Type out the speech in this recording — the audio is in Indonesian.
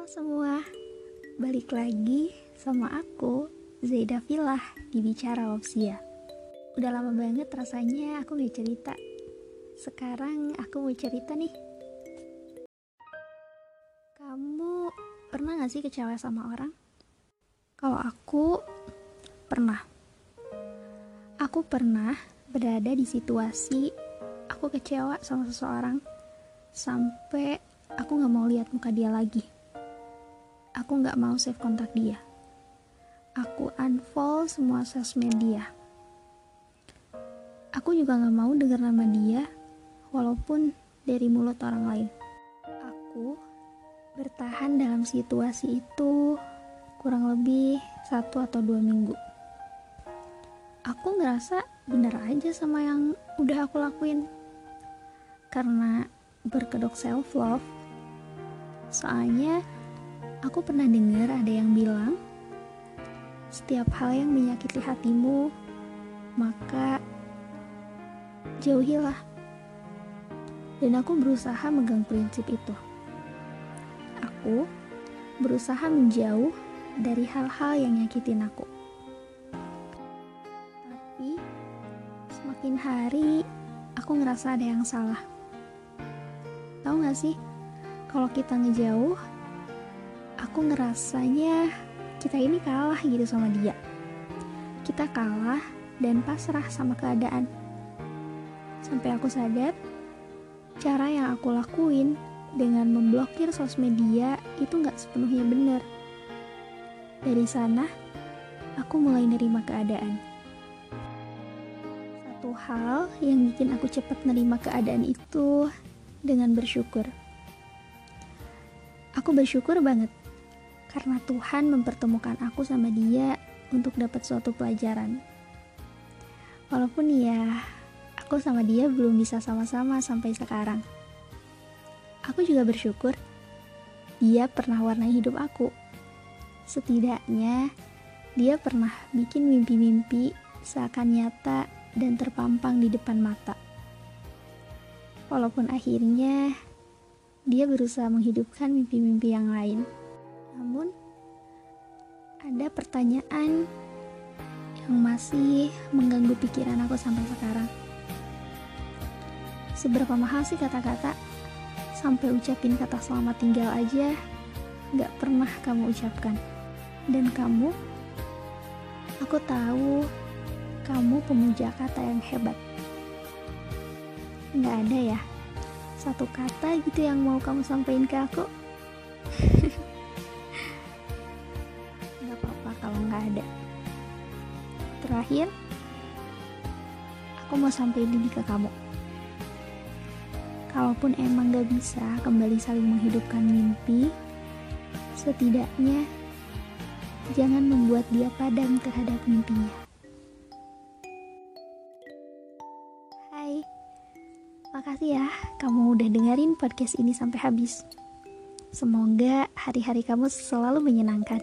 Halo semua, balik lagi sama aku Zaida Filah di Bicara Lopsia. Udah lama banget rasanya aku gak cerita. Sekarang aku mau cerita nih. Kamu pernah gak sih kecewa sama orang? Kalau aku pernah. Aku pernah berada di situasi aku kecewa sama seseorang sampai aku gak mau lihat muka dia lagi aku nggak mau save kontak dia. Aku unfollow semua sosmed dia. Aku juga nggak mau dengar nama dia, walaupun dari mulut orang lain. Aku bertahan dalam situasi itu kurang lebih satu atau dua minggu. Aku ngerasa bener aja sama yang udah aku lakuin. Karena berkedok self love. Soalnya Aku pernah dengar ada yang bilang, setiap hal yang menyakiti hatimu, maka jauhilah. Dan aku berusaha megang prinsip itu. Aku berusaha menjauh dari hal-hal yang nyakitin aku. Tapi semakin hari aku ngerasa ada yang salah. Tahu gak sih, kalau kita ngejauh, aku ngerasanya kita ini kalah gitu sama dia. Kita kalah dan pasrah sama keadaan. Sampai aku sadar, cara yang aku lakuin dengan memblokir sosmed dia itu nggak sepenuhnya benar. Dari sana, aku mulai nerima keadaan. Satu hal yang bikin aku cepat nerima keadaan itu dengan bersyukur. Aku bersyukur banget karena Tuhan mempertemukan aku sama dia untuk dapat suatu pelajaran. Walaupun ya, aku sama dia belum bisa sama-sama sampai sekarang. Aku juga bersyukur dia pernah warnai hidup aku. Setidaknya, dia pernah bikin mimpi-mimpi seakan nyata dan terpampang di depan mata. Walaupun akhirnya dia berusaha menghidupkan mimpi-mimpi yang lain. Namun, ada pertanyaan yang masih mengganggu pikiran aku sampai sekarang. Seberapa mahal sih kata-kata? Sampai ucapin kata selamat tinggal aja gak pernah kamu ucapkan. Dan kamu, aku tahu kamu pemuja kata yang hebat. Gak ada ya, satu kata gitu yang mau kamu sampaikan ke aku. Nggak ada. Terakhir aku mau sampaikan ini ke kamu. Kalaupun emang gak bisa kembali saling menghidupkan mimpi setidaknya jangan membuat dia padam terhadap mimpinya. Hai makasih ya kamu udah dengerin podcast ini sampai habis. Semoga hari-hari kamu selalu menyenangkan.